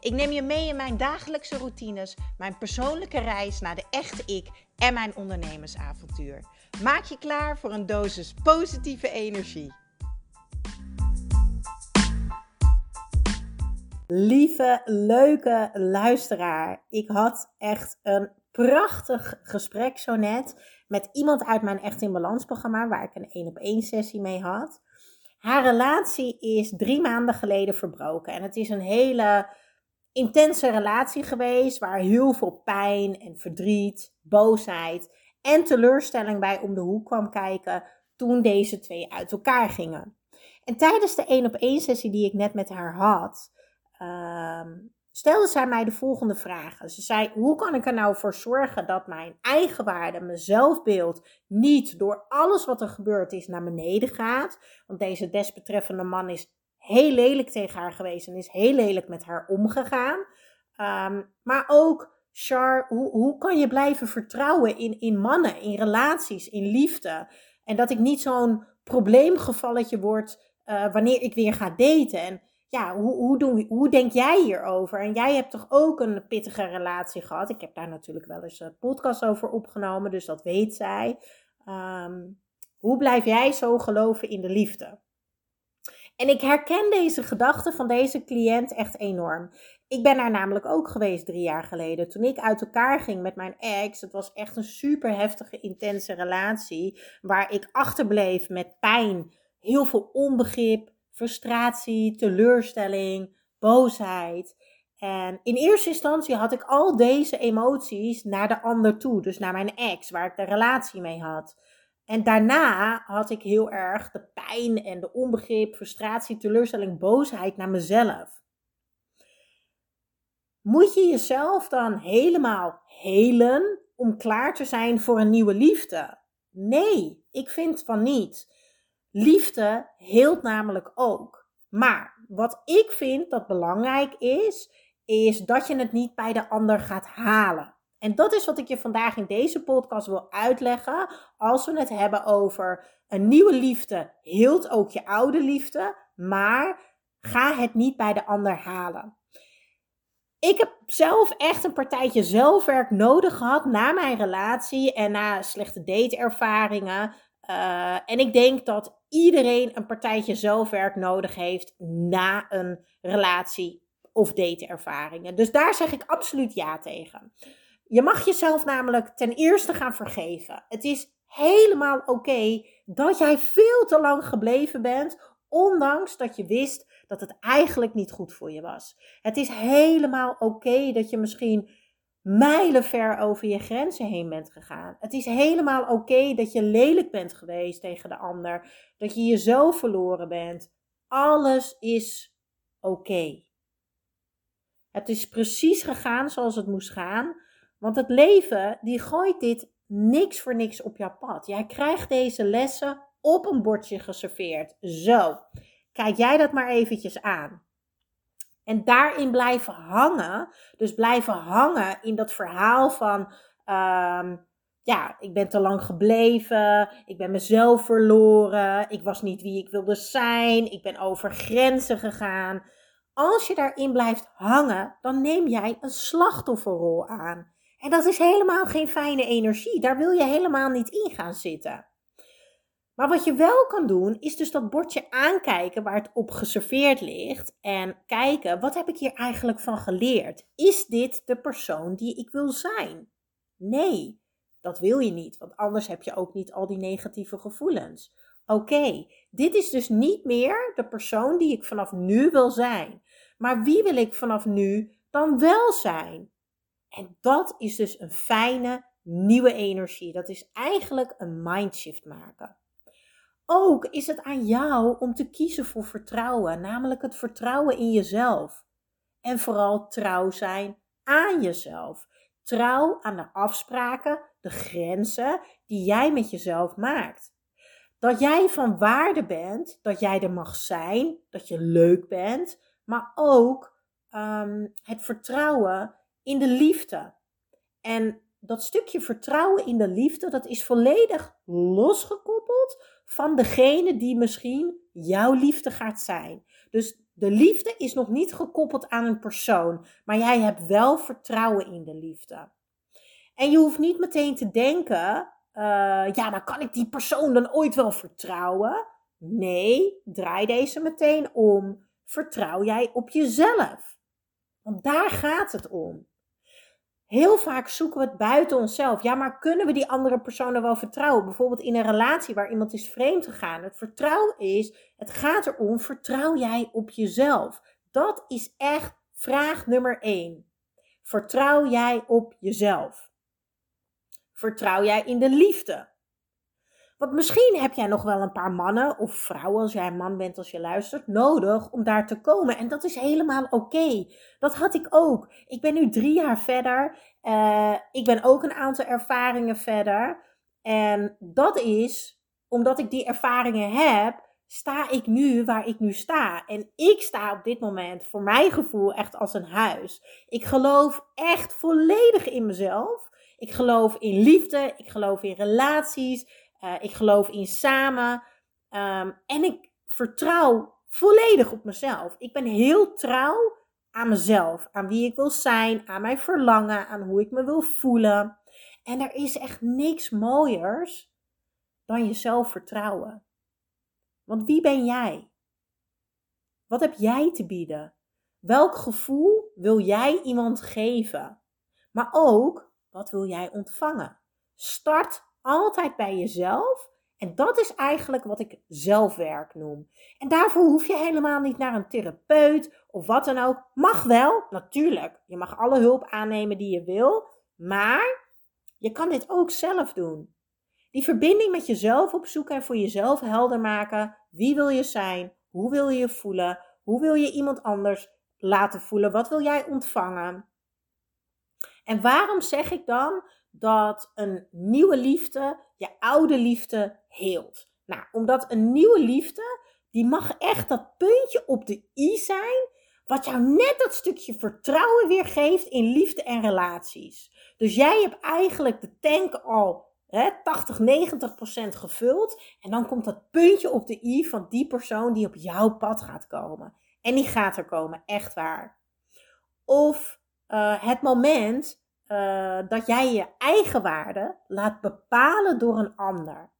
Ik neem je mee in mijn dagelijkse routines, mijn persoonlijke reis naar de echte ik en mijn ondernemersavontuur. Maak je klaar voor een dosis positieve energie. Lieve, leuke luisteraar, ik had echt een prachtig gesprek zo net met iemand uit mijn Echt in Balans programma, waar ik een één op één sessie mee had. Haar relatie is drie maanden geleden verbroken en het is een hele intense relatie geweest waar heel veel pijn en verdriet, boosheid en teleurstelling bij om de hoek kwam kijken toen deze twee uit elkaar gingen. En tijdens de één op één sessie die ik net met haar had, ehm, stelde zij mij de volgende vragen. Ze zei: Hoe kan ik er nou voor zorgen dat mijn eigenwaarde, mijn zelfbeeld, niet door alles wat er gebeurd is naar beneden gaat? Want deze desbetreffende man is heel lelijk tegen haar geweest en is heel lelijk met haar omgegaan. Ehm, maar ook, Char, hoe, hoe kan je blijven vertrouwen in, in mannen, in relaties, in liefde? En dat ik niet zo'n probleemgevalletje word uh, wanneer ik weer ga daten. En ja, hoe, hoe, doen, hoe denk jij hierover? En jij hebt toch ook een pittige relatie gehad? Ik heb daar natuurlijk wel eens een podcast over opgenomen, dus dat weet zij. Um, hoe blijf jij zo geloven in de liefde? En ik herken deze gedachte van deze cliënt echt enorm. Ik ben daar namelijk ook geweest drie jaar geleden. Toen ik uit elkaar ging met mijn ex. Het was echt een super heftige, intense relatie. Waar ik achterbleef met pijn, heel veel onbegrip, frustratie, teleurstelling, boosheid. En in eerste instantie had ik al deze emoties naar de ander toe. Dus naar mijn ex, waar ik de relatie mee had. En daarna had ik heel erg de pijn en de onbegrip, frustratie, teleurstelling, boosheid naar mezelf. Moet je jezelf dan helemaal helen om klaar te zijn voor een nieuwe liefde? Nee, ik vind van niet. Liefde heelt namelijk ook. Maar wat ik vind dat belangrijk is, is dat je het niet bij de ander gaat halen. En dat is wat ik je vandaag in deze podcast wil uitleggen. Als we het hebben over een nieuwe liefde, hield ook je oude liefde, maar ga het niet bij de ander halen. Ik heb zelf echt een partijtje zelfwerk nodig gehad na mijn relatie en na slechte dateervaringen. Uh, en ik denk dat iedereen een partijtje zelfwerk nodig heeft na een relatie of dateervaringen. Dus daar zeg ik absoluut ja tegen. Je mag jezelf namelijk ten eerste gaan vergeven. Het is helemaal oké dat jij veel te lang gebleven bent, ondanks dat je wist dat het eigenlijk niet goed voor je was. Het is helemaal oké dat je misschien mijlenver over je grenzen heen bent gegaan. Het is helemaal oké dat je lelijk bent geweest tegen de ander, dat je jezelf verloren bent. Alles is oké. Het is precies gegaan zoals het moest gaan. Want het leven, die gooit dit niks voor niks op jouw pad. Jij krijgt deze lessen op een bordje geserveerd. Zo, kijk jij dat maar eventjes aan. En daarin blijven hangen, dus blijven hangen in dat verhaal van, um, ja, ik ben te lang gebleven, ik ben mezelf verloren, ik was niet wie ik wilde zijn, ik ben over grenzen gegaan. Als je daarin blijft hangen, dan neem jij een slachtofferrol aan. En dat is helemaal geen fijne energie. Daar wil je helemaal niet in gaan zitten. Maar wat je wel kan doen, is dus dat bordje aankijken waar het op geserveerd ligt. En kijken, wat heb ik hier eigenlijk van geleerd? Is dit de persoon die ik wil zijn? Nee, dat wil je niet, want anders heb je ook niet al die negatieve gevoelens. Oké, dit is dus niet meer de persoon die ik vanaf nu wil zijn. Maar wie wil ik vanaf nu dan wel zijn? En dat is dus een fijne nieuwe energie. Dat is eigenlijk een mindshift maken. Ook is het aan jou om te kiezen voor vertrouwen, namelijk het vertrouwen in jezelf. En vooral trouw zijn aan jezelf. trouw aan de afspraken, de grenzen die jij met jezelf maakt. Dat jij van waarde bent, dat jij er mag zijn, dat je leuk bent, maar ook ehm, het vertrouwen in de liefde. En dat stukje vertrouwen in de liefde, dat is volledig losgekoppeld van degene die misschien jouw liefde gaat zijn. Dus de liefde is nog niet gekoppeld aan een persoon, maar jij hebt wel vertrouwen in de liefde. En je hoeft niet meteen te denken, uh, ja, maar kan ik die persoon dan ooit wel vertrouwen? Nee, draai deze meteen om. Vertrouw jij op jezelf? Want daar gaat het om. Heel vaak zoeken we het buiten onszelf. Ja, maar kunnen we die andere personen wel vertrouwen? Bijvoorbeeld in een relatie waar iemand is vreemd gegaan. Het vertrouwen is, het gaat erom, vertrouw jij op jezelf? Dat is echt vraag nummer één. Vertrouw jij op jezelf? Vertrouw jij in de liefde? Want misschien heb jij nog wel een paar mannen of vrouwen, als jij een man bent als je luistert, nodig om daar te komen. En dat is helemaal oké. Dat had ik ook. Ik ben nu drie jaar verder. Uh, ik ben ook een aantal ervaringen verder. En dat is omdat ik die ervaringen heb, sta ik nu waar ik nu sta. En ik sta op dit moment, voor mijn gevoel, echt als een huis. Ik geloof echt volledig in mezelf. Ik geloof in liefde. Ik geloof in relaties. Uh, ik geloof in samen. Um, en ik vertrouw volledig op mezelf. Ik ben heel trouw aan mezelf, aan wie ik wil zijn, aan mijn verlangen, aan hoe ik me wil voelen. En er is echt niks mooiers dan jezelf vertrouwen. Want wie ben jij? Wat heb jij te bieden? Welk gevoel wil jij iemand geven? Maar ook, wat wil jij ontvangen? Start altijd bij jezelf. En dat is eigenlijk wat ik zelfwerk noem. En daarvoor hoef je helemaal niet naar een therapeut of wat dan ook. Mag wel, natuurlijk. Je mag alle hulp aannemen die je wil. Maar je kan dit ook zelf doen. Die verbinding met jezelf opzoeken en voor jezelf helder maken. Wie wil je zijn? Hoe wil je je voelen? Hoe wil je iemand anders laten voelen? Wat wil jij ontvangen? En waarom zeg ik dan dat een nieuwe liefde je oude liefde heelt. Nou, omdat een nieuwe liefde, die mag echt dat puntje op de i zijn, wat jou net dat stukje vertrouwen weer geeft in liefde en relaties. Dus jij hebt eigenlijk de tank al hè, 80, 90 procent gevuld. En dan komt dat puntje op de i van die persoon die op jouw pad gaat komen. En die gaat er komen, echt waar. Of uh, het moment uh, dat jij je eigen waarde laat bepalen door een ander.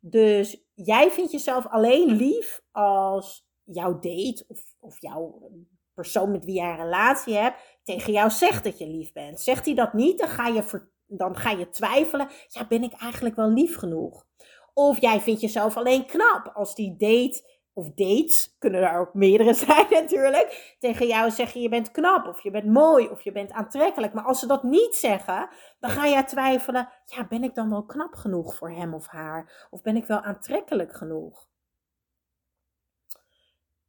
Dus jij vindt jezelf alleen lief als jouw date of, of jouw persoon met wie jij een relatie hebt tegen jou zegt dat je lief bent. Zegt hij dat niet, dan ga je, dan ga je twijfelen. Ja, ben ik eigenlijk wel lief genoeg? Of jij vindt jezelf alleen knap als die date of dates, kunnen er ook meerdere zijn natuurlijk, tegen jou zeggen je bent knap of je bent mooi of je bent aantrekkelijk. Maar als ze dat niet zeggen, dan ga jij twijfelen, ja, ben ik dan wel knap genoeg voor hem of haar? Of ben ik wel aantrekkelijk genoeg?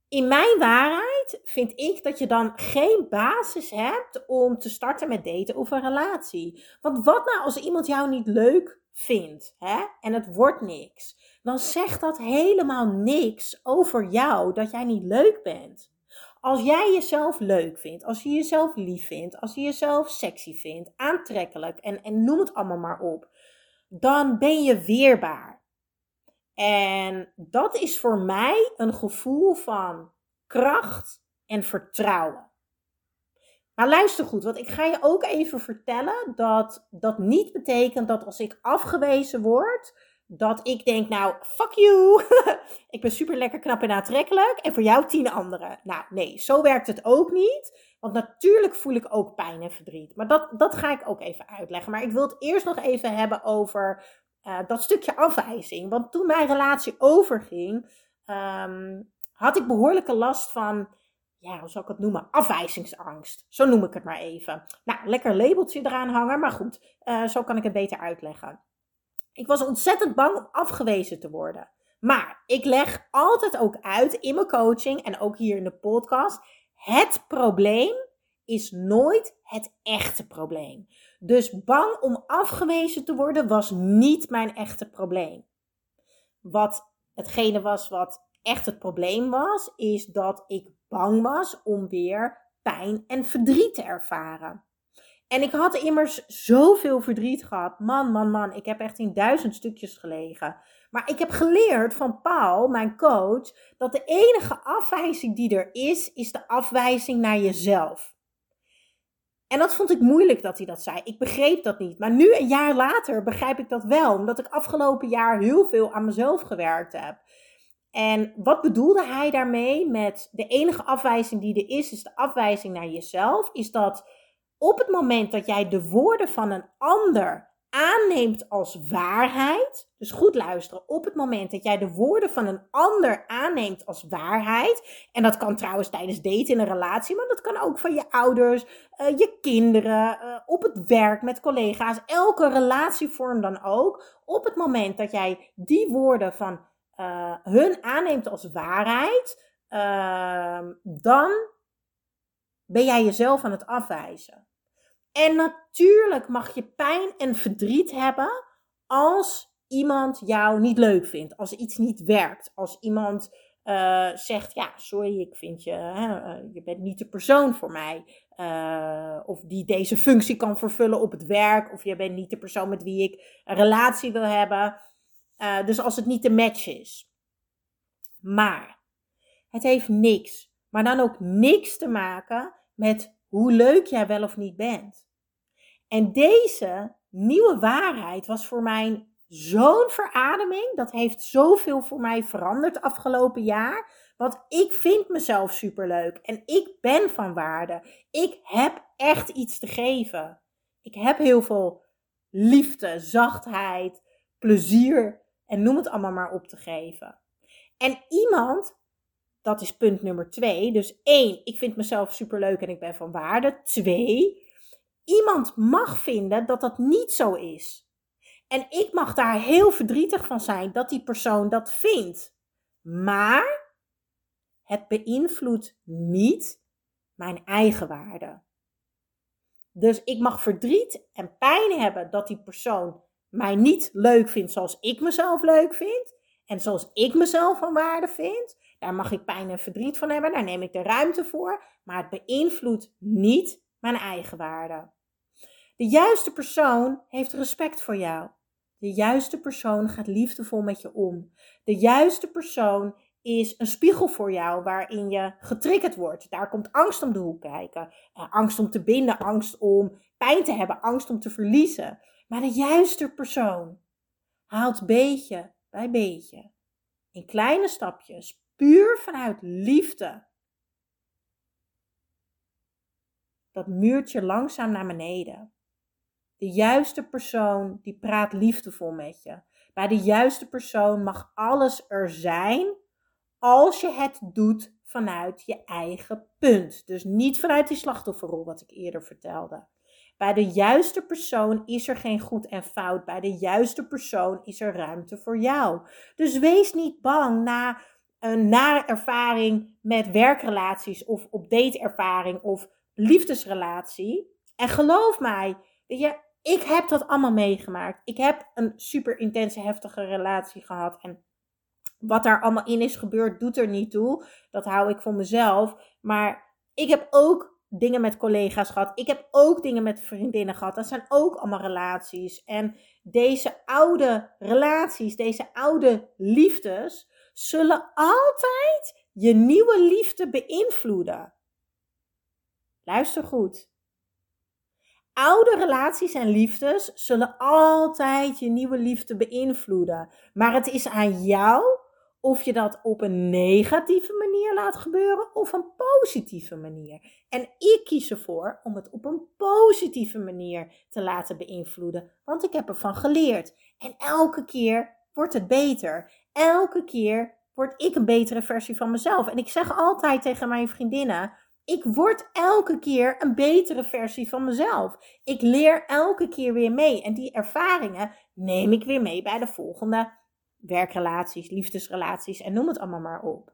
In mijn waarheid vind ik dat je dan geen basis hebt om te starten met daten of een relatie. Want wat nou als iemand jou niet leuk vindt hè? en het wordt niks? dan zegt dat helemaal niks over jou dat jij niet leuk bent. Als jij jezelf leuk vindt, als je jezelf lief vindt, als je jezelf sexy vindt, aantrekkelijk en, en noem het allemaal maar op, dan ben je weerbaar. En dat is voor mij een gevoel van kracht en vertrouwen. Maar luister goed, want ik ga je ook even vertellen dat dat niet betekent dat als ik afgewezen word, dat ik denk, nou, fuck you. ik ben super lekker knap en aantrekkelijk. En voor jou tien anderen. Nou, nee, zo werkt het ook niet. Want natuurlijk voel ik ook pijn en verdriet. Maar dat, dat ga ik ook even uitleggen. Maar ik wil het eerst nog even hebben over uh, dat stukje afwijzing. Want toen mijn relatie overging, um, had ik behoorlijke last van, ja, hoe zal ik het noemen? Afwijzingsangst. Zo noem ik het maar even. Nou, lekker labeltje eraan hangen. Maar goed, uh, zo kan ik het beter uitleggen. Ik was ontzettend bang om afgewezen te worden. Maar ik leg altijd ook uit in mijn coaching en ook hier in de podcast. Het probleem is nooit het echte probleem. Dus bang om afgewezen te worden was niet mijn echte probleem. Wat hetgene was wat echt het probleem was, is dat ik bang was om weer pijn en verdriet te ervaren. En ik had immers zoveel verdriet gehad. Man, man, man. Ik heb echt in duizend stukjes gelegen. Maar ik heb geleerd van Paul, mijn coach, dat de enige afwijzing die er is, is de afwijzing naar jezelf. En dat vond ik moeilijk dat hij dat zei. Ik begreep dat niet. Maar nu, een jaar later, begrijp ik dat wel. Omdat ik afgelopen jaar heel veel aan mezelf gewerkt heb. En wat bedoelde hij daarmee met de enige afwijzing die er is, is de afwijzing naar jezelf? Is dat op het moment dat jij de woorden van een ander aanneemt als waarheid. Dus goed luisteren. Op het moment dat jij de woorden van een ander aanneemt als waarheid. En dat kan trouwens tijdens daten in een relatie, maar dat kan ook van je ouders, uh, je kinderen, uh, op het werk, met collega's. Elke relatievorm dan ook. Op het moment dat jij die woorden van uh, hun aanneemt als waarheid, ehm, dan ben jij jezelf aan het afwijzen. En natuurlijk mag je pijn en verdriet hebben als iemand jou niet leuk vindt, als iets niet werkt, als iemand uh, zegt, ja, sorry, ik vind je, uh, je bent niet de persoon voor mij, of die deze functie kan vervullen op het werk, of je bent niet de persoon met wie ik een relatie wil hebben. Dus als het niet de match is. Maar het heeft niks, maar dan ook niks te maken met hoe leuk jij wel of niet bent. En deze nieuwe waarheid was voor mij zo'n verademing. Dat heeft zoveel voor mij veranderd afgelopen jaar. Want ik vind mezelf superleuk en ik ben van waarde. Ik heb echt iets te geven. Ik heb heel veel liefde, zachtheid, plezier en noem het allemaal maar op te geven. En iemand dat is punt nummer twee. Dus één, ik vind mezelf superleuk en ik ben van waarde. Twee, iemand mag vinden dat dat niet zo is. En ik mag daar heel verdrietig van zijn dat die persoon dat vindt. Maar het beïnvloedt niet mijn eigen waarde. Dus ik mag verdriet en pijn hebben dat die persoon mij niet leuk vindt zoals ik mezelf leuk vind. En zoals ik mezelf van waarde vind. Daar mag ik pijn en verdriet van hebben, daar neem ik de ruimte voor, maar het beïnvloedt niet mijn eigen waarde. De juiste persoon heeft respect voor jou. De juiste persoon gaat liefdevol met je om. De juiste persoon is een spiegel voor jou waarin je getriggerd wordt. Daar komt angst om de hoek kijken. Eh, angst om te binden, angst om pijn te hebben, angst om te verliezen. Maar de juiste persoon haalt beetje bij beetje, in kleine stapjes, puur vanuit liefde. Dat muurtje langzaam naar beneden. De juiste persoon die praat liefdevol met je. Bij de juiste persoon mag alles er zijn als je het doet vanuit je eigen punt. Dus niet vanuit die slachtofferrol wat ik eerder vertelde. Bij de juiste persoon is er geen goed en fout. Bij de juiste persoon is er ruimte voor jou. Dus wees niet bang na een nare ervaring met werkrelaties of op dateervaring of liefdesrelatie. En geloof mij, ik heb dat allemaal meegemaakt. Ik heb een super intense, heftige relatie gehad. En wat daar allemaal in is gebeurd, doet er niet toe. Dat hou ik voor mezelf. Maar ik heb ook dingen met collega's gehad. Ik heb ook dingen met vriendinnen gehad. Dat zijn ook allemaal relaties. En deze oude relaties, deze oude liefdes, zullen altijd je nieuwe liefde beïnvloeden. Luister goed. Oude relaties en liefdes zullen altijd je nieuwe liefde beïnvloeden. Maar het is aan jou of je dat op een negatieve manier laat gebeuren of een positieve manier. En ik kies ervoor om het op een positieve manier te laten beïnvloeden, want ik heb ervan geleerd. En elke keer wordt het beter. Elke keer word ik een betere versie van mezelf. En ik zeg altijd tegen mijn vriendinnen: ik word elke keer een betere versie van mezelf. Ik leer elke keer weer mee. En die ervaringen neem ik weer mee bij de volgende werkrelaties, liefdesrelaties en noem het allemaal maar op.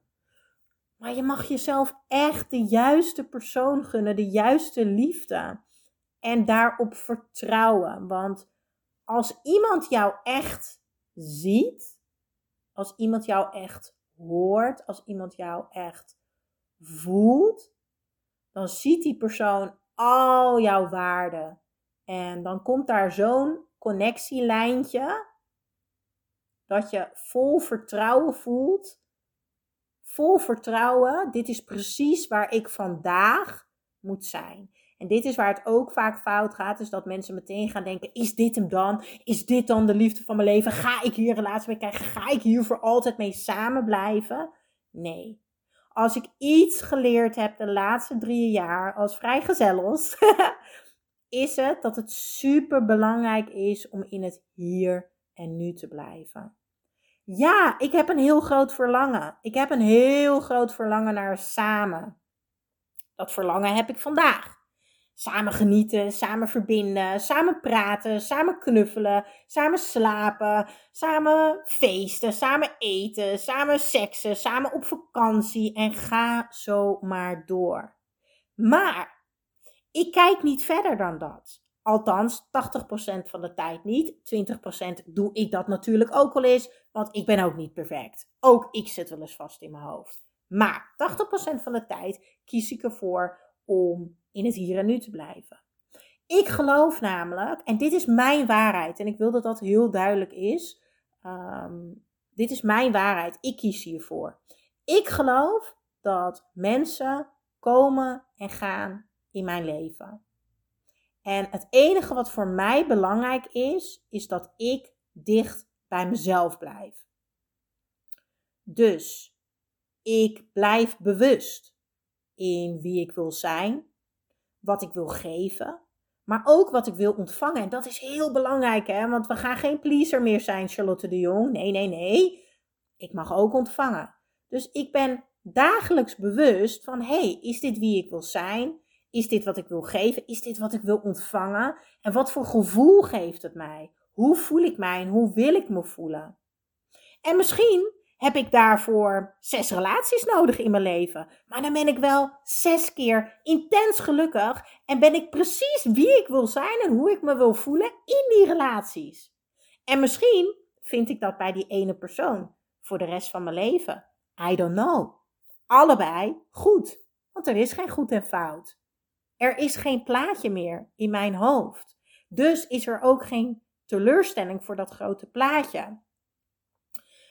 Maar je mag jezelf echt de juiste persoon gunnen, de juiste liefde. En daarop vertrouwen. Want als iemand jou echt ziet, als iemand jou echt hoort, als iemand jou echt voelt, dan ziet die persoon al jouw waarden. En dan komt daar zo'n connectielijntje dat je vol vertrouwen voelt. Vol vertrouwen, dit is precies waar ik vandaag moet zijn. En dit is waar het ook vaak fout gaat, is dat mensen meteen gaan denken: is dit hem dan? Is dit dan de liefde van mijn leven? Ga ik hier een relatie mee krijgen? Ga ik hier voor altijd mee samen blijven? Nee. Als ik iets geleerd heb de laatste drie jaar als vrijgezellers, is het dat het super belangrijk is om in het hier en nu te blijven. Ja, ik heb een heel groot verlangen. Ik heb een heel groot verlangen naar samen. Dat verlangen heb ik vandaag. Samen genieten, samen verbinden, samen praten, samen knuffelen, samen slapen, samen feesten, samen eten, samen seksen, samen op vakantie en ga zo maar door. Maar ik kijk niet verder dan dat. Althans, 80% van de tijd niet. 20% doe ik dat natuurlijk ook wel eens, want ik ben ook niet perfect. Ook ik zit wel eens vast in mijn hoofd. Maar 80% van de tijd kies ik ervoor om in het hier en nu te blijven. Ik geloof namelijk, en dit is mijn waarheid, en ik wil dat dat heel duidelijk is. Ehm, dit is mijn waarheid, ik kies hiervoor. Ik geloof dat mensen komen en gaan in mijn leven. En het enige wat voor mij belangrijk is, is dat ik dicht bij mezelf blijf. Dus ik blijf bewust in wie ik wil zijn, wat ik wil geven, maar ook wat ik wil ontvangen. En dat is heel belangrijk, hè? want we gaan geen pleaser meer zijn, Charlotte de Jong. Nee, nee, nee. Ik mag ook ontvangen. Dus ik ben dagelijks bewust van: hey, is dit wie ik wil zijn? Is dit wat ik wil geven? Is dit wat ik wil ontvangen? En wat voor gevoel geeft het mij? Hoe voel ik mij en hoe wil ik me voelen? En misschien heb ik daarvoor zes relaties nodig in mijn leven. Maar dan ben ik wel zes keer intens gelukkig en ben ik precies wie ik wil zijn en hoe ik me wil voelen in die relaties. En misschien vind ik dat bij die ene persoon voor de rest van mijn leven. I don't know. Allebei goed, want er is geen goed en fout. Er is geen plaatje meer in mijn hoofd. Dus is er ook geen teleurstelling voor dat grote plaatje.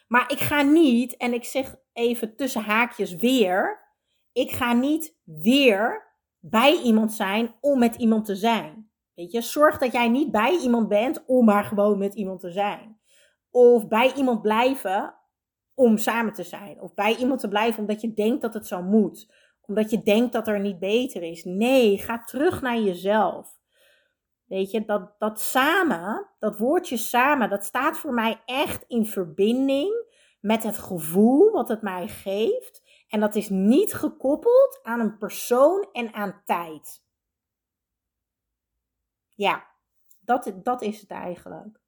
Maar ik ga niet, en ik zeg even tussen haakjes weer, ik ga niet weer bij iemand zijn om met iemand te zijn. Weet je, zorg dat jij niet bij iemand bent om maar gewoon met iemand te zijn. Of bij iemand blijven om samen te zijn. Of bij iemand te blijven omdat je denkt dat het zo moet. Omdat je denkt dat er niet beter is. Nee, ga terug naar jezelf. Weet je, dat, dat samen, dat woordje samen, dat staat voor mij echt in verbinding met het gevoel wat het mij geeft. En dat is niet gekoppeld aan een persoon en aan tijd. Ja, dat, dat is het eigenlijk.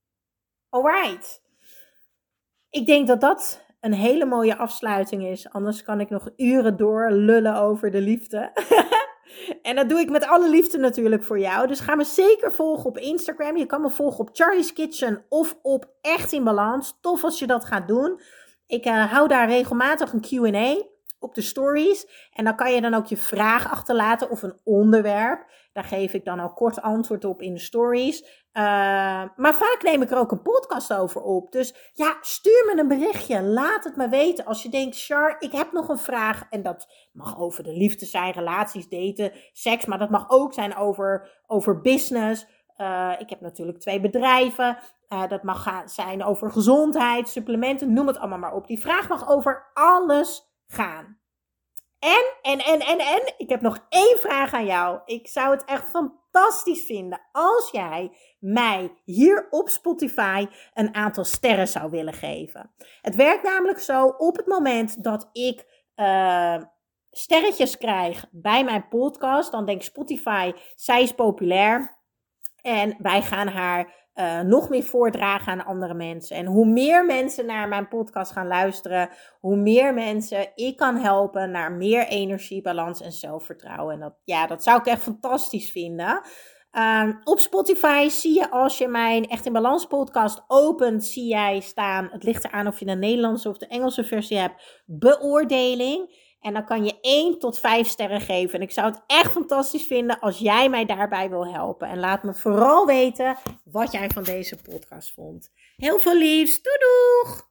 Alright. Ik denk dat dat een hele mooie afsluiting is. Anders kan ik nog uren door lullen over de liefde. En dat doe ik met alle liefde natuurlijk voor jou. Dus ga me zeker volgen op Instagram. Je kan me volgen op Charlie's Kitchen of op Echt in Balans. Tof als je dat gaat doen. Ik uh, hou daar regelmatig een Q&A op de stories. En dan kan je dan ook je vraag achterlaten of een onderwerp. Daar geef ik dan al kort antwoord op in de stories. Uh, maar vaak neem ik er ook een podcast over op. Dus ja, stuur me een berichtje. Laat het me weten. Als je denkt, Char, ik heb nog een vraag. En dat mag over de liefde zijn, relaties, daten, seks. Maar dat mag ook zijn over, over business. Uh, ik heb natuurlijk twee bedrijven. Uh, dat mag gaan, zijn over gezondheid, supplementen, noem het allemaal maar op. Die vraag mag over alles gaan. En, en, en, en, en, ik heb nog één vraag aan jou. Ik zou het echt fantastisch vinden als jij mij hier op Spotify een aantal sterren zou willen geven. Het werkt namelijk zo op het moment dat ik uh, sterretjes krijg bij mijn podcast, dan denkt Spotify, zij is populair. En wij gaan haar uh, nog meer voordragen aan andere mensen. En hoe meer mensen naar mijn podcast gaan luisteren, hoe meer mensen ik kan helpen naar meer energie, balans en zelfvertrouwen. En dat, ja, dat zou ik echt fantastisch vinden. Ehm, op Spotify zie je als je mijn Echt in Balans podcast opent, zie jij staan, het ligt eraan of je de Nederlandse of de Engelse versie hebt, beoordeling. En dan kan je 1 tot 5 sterren geven. En ik zou het echt fantastisch vinden als jij mij daarbij wil helpen. En laat me vooral weten wat jij van deze podcast vond. Heel veel liefs. Doei doeg!